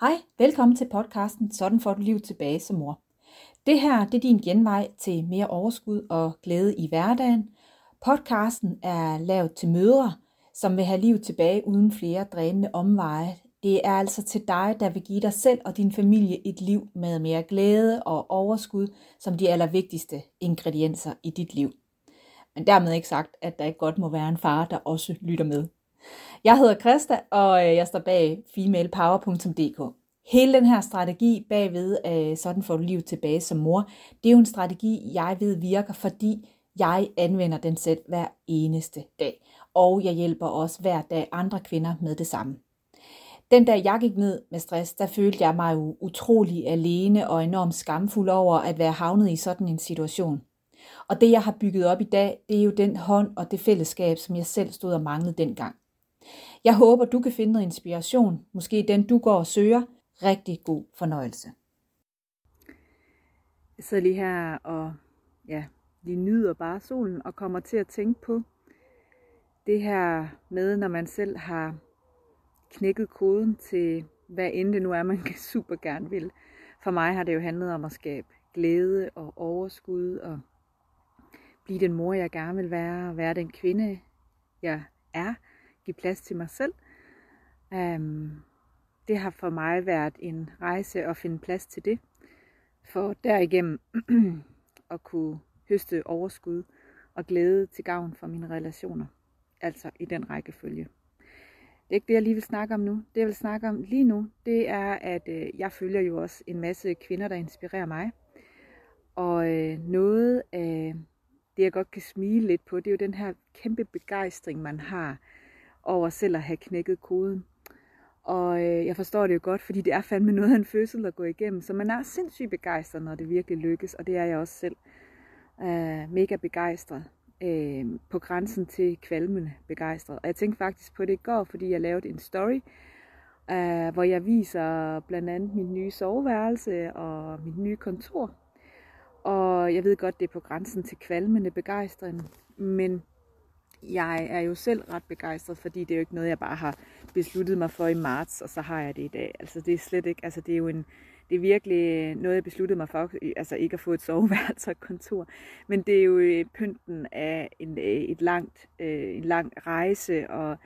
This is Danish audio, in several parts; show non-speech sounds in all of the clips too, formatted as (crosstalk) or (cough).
Hej, velkommen til podcasten Sådan får du liv tilbage som mor. Det her det er din genvej til mere overskud og glæde i hverdagen. Podcasten er lavet til mødre, som vil have liv tilbage uden flere drænende omveje. Det er altså til dig, der vil give dig selv og din familie et liv med mere glæde og overskud som de allervigtigste ingredienser i dit liv. Men dermed ikke sagt, at der ikke godt må være en far, der også lytter med. Jeg hedder Krista, og øh, jeg står bag femalepower.dk. Hele den her strategi bagved, øh, sådan får du liv tilbage som mor, det er jo en strategi, jeg ved virker, fordi jeg anvender den selv hver eneste dag. Og jeg hjælper også hver dag andre kvinder med det samme. Den dag jeg gik ned med stress, der følte jeg mig jo utrolig alene og enormt skamfuld over at være havnet i sådan en situation. Og det jeg har bygget op i dag, det er jo den hånd og det fællesskab, som jeg selv stod og manglede dengang. Jeg håber, du kan finde noget inspiration, måske den du går og søger. Rigtig god fornøjelse. Jeg sidder lige her og ja, lige nyder bare solen og kommer til at tænke på det her med, når man selv har knækket koden til, hvad end det nu er, man (laughs) super gerne vil. For mig har det jo handlet om at skabe glæde og overskud og blive den mor, jeg gerne vil være, være den kvinde, jeg er, give plads til mig selv. Um, det har for mig været en rejse at finde plads til det, for derigennem (clears throat) at kunne høste overskud og glæde til gavn for mine relationer. Altså i den rækkefølge. Det er ikke det, jeg lige vil snakke om nu. Det, jeg vil snakke om lige nu, det er, at øh, jeg følger jo også en masse kvinder, der inspirerer mig. Og øh, noget af det, jeg godt kan smile lidt på, det er jo den her kæmpe begejstring, man har over selv at have knækket koden. Og øh, jeg forstår det jo godt, fordi det er fandme noget af en fødsel at gå igennem. Så man er sindssygt begejstret, når det virkelig lykkes, og det er jeg også selv. Øh, mega begejstret. Øh, på grænsen til kvalmende begejstret. Og jeg tænkte faktisk på det i går, fordi jeg lavede en story, øh, hvor jeg viser blandt andet mit nye soveværelse og mit nye kontor. Og jeg ved godt, det er på grænsen til kvalmende begejstring, men jeg er jo selv ret begejstret, fordi det er jo ikke noget, jeg bare har besluttet mig for i marts, og så har jeg det i dag. Altså det er slet ikke, altså det er jo en, det er virkelig noget, jeg besluttede mig for, altså ikke at få et soveværelse og kontor, men det er jo øh, pynten af en, øh, et langt, øh, en lang rejse, og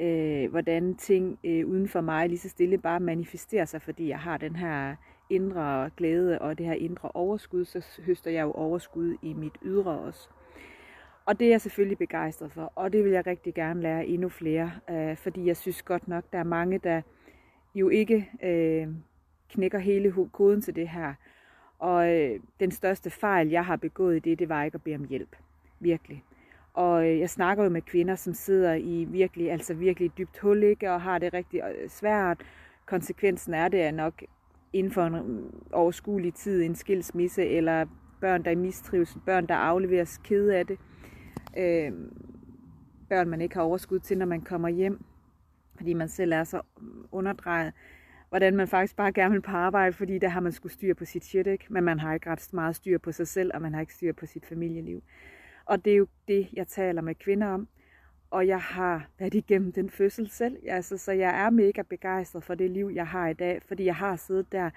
øh, hvordan ting øh, uden for mig lige så stille bare manifesterer sig, fordi jeg har den her indre glæde og det her indre overskud, så høster jeg jo overskud i mit ydre også. Og det er jeg selvfølgelig begejstret for, og det vil jeg rigtig gerne lære endnu flere, øh, fordi jeg synes godt nok, der er mange, der jo ikke øh, knækker hele koden til det her. Og øh, den største fejl, jeg har begået i det, det var ikke at bede om hjælp. Virkelig. Og øh, jeg snakker jo med kvinder, som sidder i virkelig, altså virkelig dybt hul, ikke, og har det rigtig øh, svært. Konsekvensen er det er nok inden for en øh, overskuelig tid en skilsmisse, eller børn, der er mistrives, børn, der afleveres kede af det øh, børn, man ikke har overskud til, når man kommer hjem, fordi man selv er så underdrejet. Hvordan man faktisk bare gerne vil på arbejde, fordi der har man skulle styr på sit shit, ikke? men man har ikke ret meget styr på sig selv, og man har ikke styr på sit familieliv. Og det er jo det, jeg taler med kvinder om. Og jeg har været igennem den fødsel selv, altså, så jeg er mega begejstret for det liv, jeg har i dag, fordi jeg har siddet der.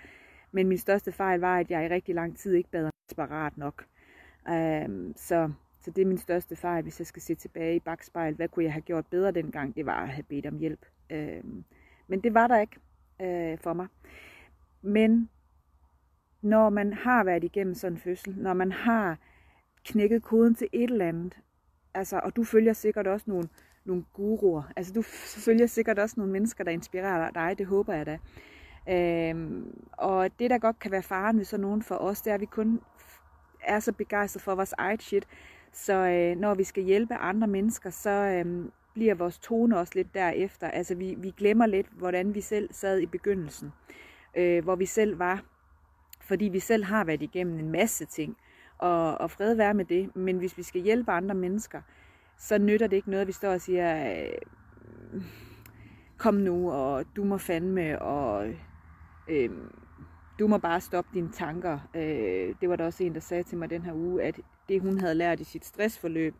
Men min største fejl var, at jeg i rigtig lang tid ikke bad desperat nok. Øhm, så så det er min største fejl, hvis jeg skal se tilbage i bagspejlet. Hvad kunne jeg have gjort bedre dengang? Det var at have bedt om hjælp. Øh, men det var der ikke øh, for mig. Men når man har været igennem sådan en fødsel, når man har knækket koden til et eller andet, altså, og du følger sikkert også nogle, nogle guruer, altså du følger sikkert også nogle mennesker, der inspirerer dig, det håber jeg da. Øhm, og det, der godt kan være faren ved sådan nogen for os, det er, at vi kun er så begejstret for vores eget shit, så øh, når vi skal hjælpe andre mennesker, så øh, bliver vores tone også lidt derefter. Altså vi, vi glemmer lidt, hvordan vi selv sad i begyndelsen. Øh, hvor vi selv var. Fordi vi selv har været igennem en masse ting. Og, og fred være med det. Men hvis vi skal hjælpe andre mennesker, så nytter det ikke noget, at vi står og siger, øh, kom nu, og du må fandme, og øh, du må bare stoppe dine tanker. Øh, det var der også en, der sagde til mig den her uge, at det hun havde lært i sit stressforløb,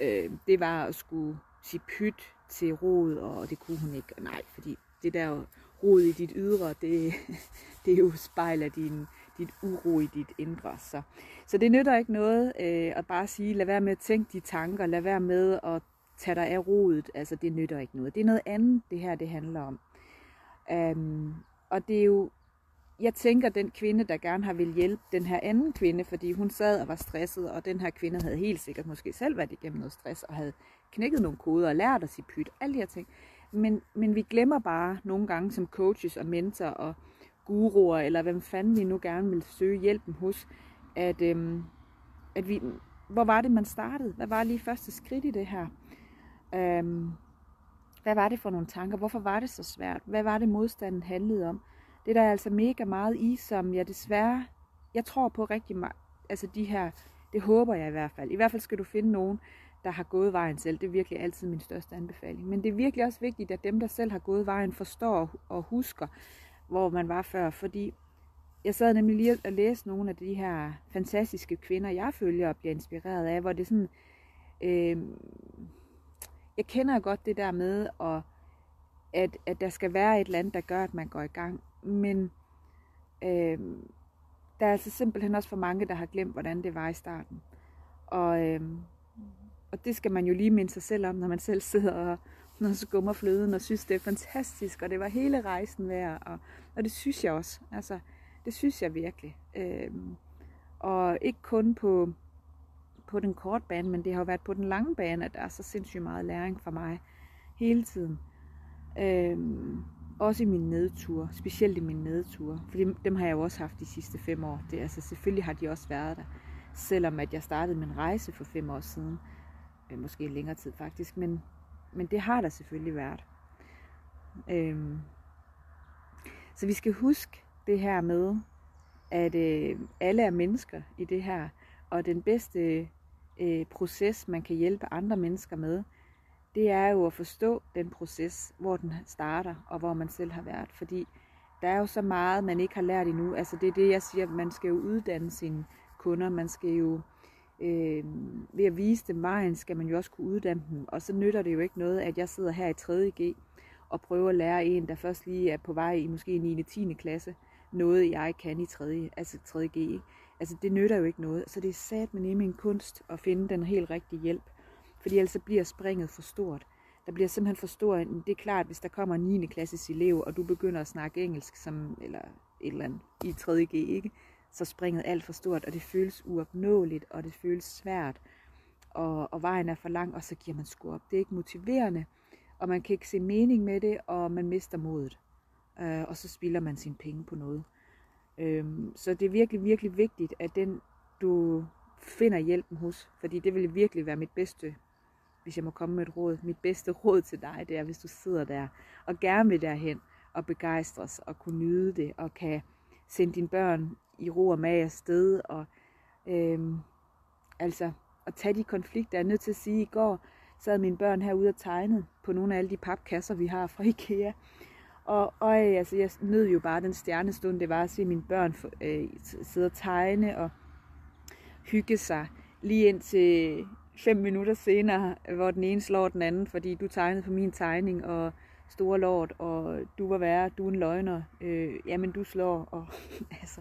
øh, det var at skulle sige pyt til rod, og det kunne hun ikke. Nej, fordi det der rod i dit ydre, det, (laughs) det er jo spejl af din, dit uro i dit indre. Så, så det nytter ikke noget øh, at bare sige, lad være med at tænke de tanker, lad være med at tage dig af rodet. Altså det nytter ikke noget. Det er noget andet, det her det handler om. Um, og det er jo, jeg tænker, den kvinde, der gerne har vil hjælpe den her anden kvinde, fordi hun sad og var stresset, og den her kvinde havde helt sikkert måske selv været igennem noget stress, og havde knækket nogle koder og lært at sige pyt, alle de her ting. Men, men vi glemmer bare nogle gange som coaches og mentor og guruer, eller hvem fanden vi nu gerne vil søge hjælpen hos, at, øhm, at vi, hvor var det, man startede? Hvad var lige første skridt i det her? Øhm, hvad var det for nogle tanker? Hvorfor var det så svært? Hvad var det, modstanden handlede om? Det der er altså mega meget i, som jeg desværre, jeg tror på rigtig meget, altså de her, det håber jeg i hvert fald. I hvert fald skal du finde nogen, der har gået vejen selv. Det er virkelig altid min største anbefaling. Men det er virkelig også vigtigt, at dem, der selv har gået vejen, forstår og husker, hvor man var før. Fordi jeg sad nemlig lige og læste nogle af de her fantastiske kvinder, jeg følger og bliver inspireret af, hvor det er sådan, øh, jeg kender godt det der med, at, at, at der skal være et eller andet, der gør, at man går i gang. Men øh, der er altså simpelthen også for mange, der har glemt, hvordan det var i starten. Og, øh, og det skal man jo lige minde sig selv om, når man selv sidder og, når skummer fløden og synes, det er fantastisk, og det var hele rejsen værd. Og, og det synes jeg også. Altså, det synes jeg virkelig. Øh, og ikke kun på, på den korte bane, men det har jo været på den lange bane, at der er så sindssygt meget læring for mig hele tiden. Øh, også i min nedtur, specielt i min nedtur, for dem har jeg jo også haft de sidste fem år. Det, altså, selvfølgelig har de også været der, selvom at jeg startede min rejse for fem år siden, øh, måske længere tid faktisk, men, men det har der selvfølgelig været. Øhm, så vi skal huske det her med, at øh, alle er mennesker i det her, og den bedste øh, proces, man kan hjælpe andre mennesker med, det er jo at forstå den proces, hvor den starter, og hvor man selv har været. Fordi der er jo så meget, man ikke har lært endnu. Altså det er det, jeg siger, man skal jo uddanne sine kunder, man skal jo øh, ved at vise dem vejen, skal man jo også kunne uddanne dem. Og så nytter det jo ikke noget, at jeg sidder her i 3.G og prøver at lære en, der først lige er på vej i måske 9. 10. klasse, noget jeg kan i 3. altså 3.G. Ikke? Altså det nytter jo ikke noget. Så det er sat med en kunst at finde den helt rigtige hjælp. Fordi ellers så bliver springet for stort. Der bliver simpelthen for stort. Det er klart, hvis der kommer en 9. klasses elev, og du begynder at snakke engelsk, som, eller et eller andet i 3.G, ikke? så springet alt for stort, og det føles uopnåeligt, og det føles svært, og, og vejen er for lang, og så giver man sgu op. Det er ikke motiverende, og man kan ikke se mening med det, og man mister modet. Øh, og så spilder man sine penge på noget. Øhm, så det er virkelig, virkelig vigtigt, at den du finder hjælpen hos, fordi det vil virkelig være mit bedste, hvis jeg må komme med et råd, mit bedste råd til dig, det er, hvis du sidder der og gerne vil derhen og begejstres og kunne nyde det og kan sende dine børn i ro og mag afsted og øhm, altså at tage de konflikter. Jeg er nødt til at sige, at i går sad mine børn herude og tegnede på nogle af alle de papkasser, vi har fra (laughs) IKEA. Og, og øh, altså, jeg nød jo bare den stjernestund, det var at se mine børn øh, sidde og tegne og hygge sig lige ind til fem minutter senere, hvor den ene slår den anden, fordi du tegnede på min tegning, og store lort, og du var værre, du er en løgner, øh, jamen du slår, og (laughs) altså,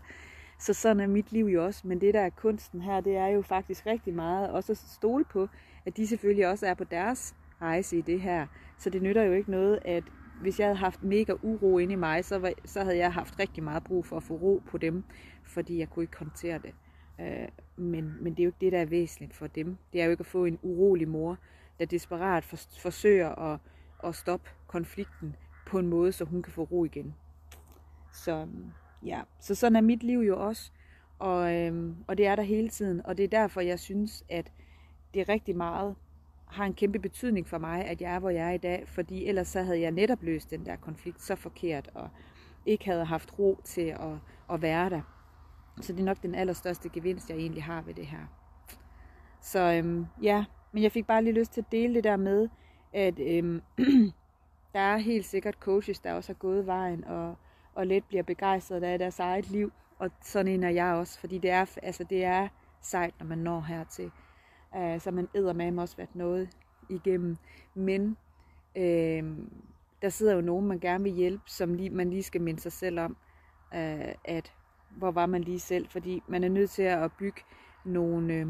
så sådan er mit liv jo også, men det der er kunsten her, det er jo faktisk rigtig meget også at stole på, at de selvfølgelig også er på deres rejse i det her, så det nytter jo ikke noget, at hvis jeg havde haft mega uro inde i mig, så, var, så havde jeg haft rigtig meget brug for at få ro på dem, fordi jeg kunne ikke håndtere det. Øh, men, men det er jo ikke det, der er væsentligt for dem. Det er jo ikke at få en urolig mor, der desperat for, forsøger at, at stoppe konflikten på en måde, så hun kan få ro igen. Så ja, så sådan er mit liv jo også. Og, øhm, og det er der hele tiden. Og det er derfor, jeg synes, at det er rigtig meget har en kæmpe betydning for mig, at jeg er, hvor jeg er i dag, fordi ellers så havde jeg netop løst den der konflikt så forkert, og ikke havde haft ro til at, at være der. Så det er nok den allerstørste gevinst, jeg egentlig har ved det her. Så øhm, ja, men jeg fik bare lige lyst til at dele det der med, at øhm, (clears throat) der er helt sikkert coaches, der også har gået vejen, og, og let bliver begejstret af deres eget liv. Og sådan en er jeg også, fordi det er, altså det er sejt, når man når hertil. Uh, så man æder med også været noget igennem. Men øh, der sidder jo nogen, man gerne vil hjælpe, som lige, man lige skal minde sig selv om, øh, at hvor var man lige selv, fordi man er nødt til at bygge nogle, øh,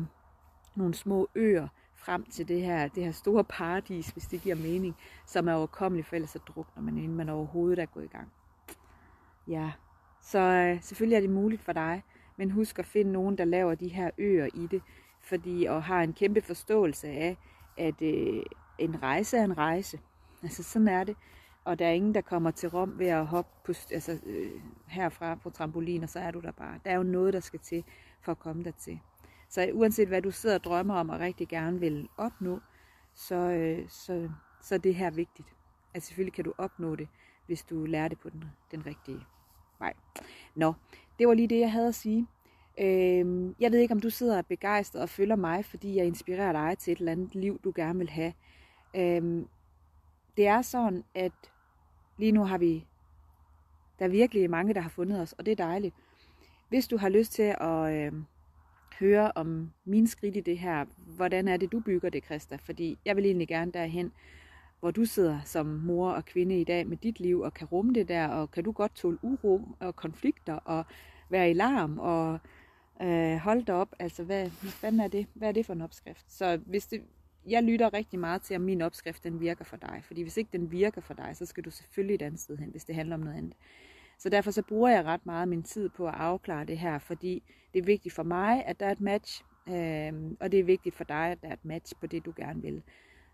nogle små øer frem til det her, det her store paradis, hvis det giver mening, som er overkommeligt, for ellers så drukner man, inden man overhovedet er gået i gang. Ja, så øh, selvfølgelig er det muligt for dig, men husk at finde nogen, der laver de her øer i det, fordi og har en kæmpe forståelse af, at øh, en rejse er en rejse. Altså sådan er det. Og der er ingen, der kommer til Rom ved at hoppe på, altså, øh, herfra på trampolin, og så er du der bare. Der er jo noget, der skal til for at komme der til. Så uanset hvad du sidder og drømmer om og rigtig gerne vil opnå, så, øh, så, så er det her vigtigt. At selvfølgelig kan du opnå det, hvis du lærer det på den, den rigtige vej. Nå, det var lige det, jeg havde at sige. Øh, jeg ved ikke, om du sidder begejstret og følger mig, fordi jeg inspirerer dig til et eller andet liv, du gerne vil have. Øh, det er sådan, at lige nu har vi, der er virkelig mange, der har fundet os, og det er dejligt. Hvis du har lyst til at øh, høre om min skridt i det her, hvordan er det, du bygger det, Christa? Fordi jeg vil egentlig gerne derhen, hvor du sidder som mor og kvinde i dag med dit liv, og kan rumme det der, og kan du godt tåle uro og konflikter, og være i larm, og øh, holde dig op, altså hvad, hvad er det? Hvad er det for en opskrift? Så hvis det, jeg lytter rigtig meget til, om min opskrift den virker for dig. Fordi hvis ikke den virker for dig, så skal du selvfølgelig et andet sted hen, hvis det handler om noget andet. Så derfor så bruger jeg ret meget min tid på at afklare det her, fordi det er vigtigt for mig, at der er et match, øh, og det er vigtigt for dig, at der er et match på det, du gerne vil.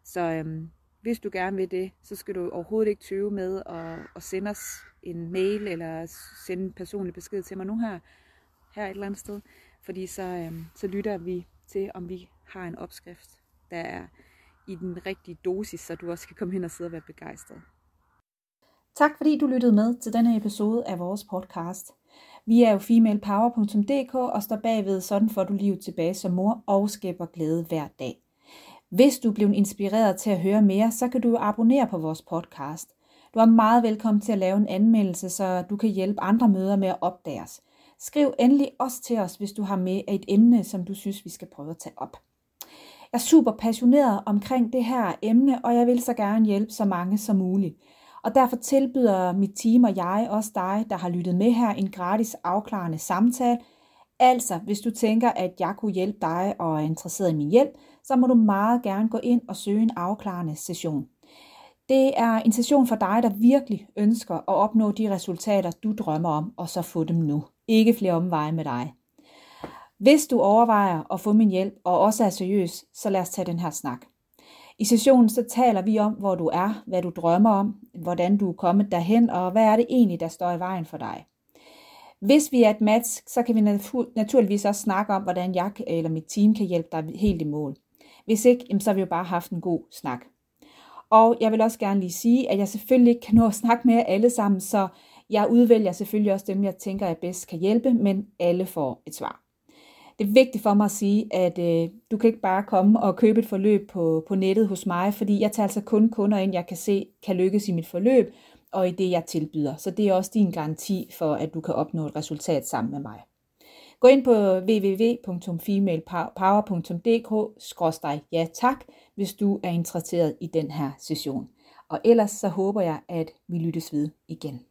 Så øh, hvis du gerne vil det, så skal du overhovedet ikke tøve med at, at sende os en mail, eller sende en personlig besked til mig nu her, her et eller andet sted. Fordi så, øh, så lytter vi til, om vi har en opskrift, der er i den rigtige dosis, så du også kan komme hen og sidde og være begejstret. Tak fordi du lyttede med til denne episode af vores podcast. Vi er jo femalepower.dk og står bagved sådan får du livet tilbage som mor og skaber glæde hver dag. Hvis du blev inspireret til at høre mere, så kan du abonnere på vores podcast. Du er meget velkommen til at lave en anmeldelse, så du kan hjælpe andre møder med at opdage os. Skriv endelig også til os, hvis du har med et emne, som du synes, vi skal prøve at tage op. Jeg er super passioneret omkring det her emne, og jeg vil så gerne hjælpe så mange som muligt. Og derfor tilbyder mit team og jeg også dig, der har lyttet med her, en gratis afklarende samtale. Altså, hvis du tænker, at jeg kunne hjælpe dig og er interesseret i min hjælp, så må du meget gerne gå ind og søge en afklarende session. Det er en session for dig, der virkelig ønsker at opnå de resultater, du drømmer om, og så få dem nu. Ikke flere omveje med dig. Hvis du overvejer at få min hjælp og også er seriøs, så lad os tage den her snak. I sessionen så taler vi om, hvor du er, hvad du drømmer om, hvordan du er kommet derhen, og hvad er det egentlig, der står i vejen for dig. Hvis vi er et match, så kan vi naturligvis også snakke om, hvordan jeg eller mit team kan hjælpe dig helt i mål. Hvis ikke, så har vi jo bare haft en god snak. Og jeg vil også gerne lige sige, at jeg selvfølgelig ikke kan nå at snakke med jer alle sammen, så jeg udvælger selvfølgelig også dem, jeg tænker, jeg bedst kan hjælpe, men alle får et svar det er vigtigt for mig at sige, at øh, du kan ikke bare komme og købe et forløb på, på nettet hos mig, fordi jeg tager altså kun kunder ind, jeg kan se kan lykkes i mit forløb, og i det, jeg tilbyder. Så det er også din garanti for, at du kan opnå et resultat sammen med mig. Gå ind på www.femalepower.dk-ja tak, hvis du er interesseret i den her session. Og ellers så håber jeg, at vi lyttes ved igen.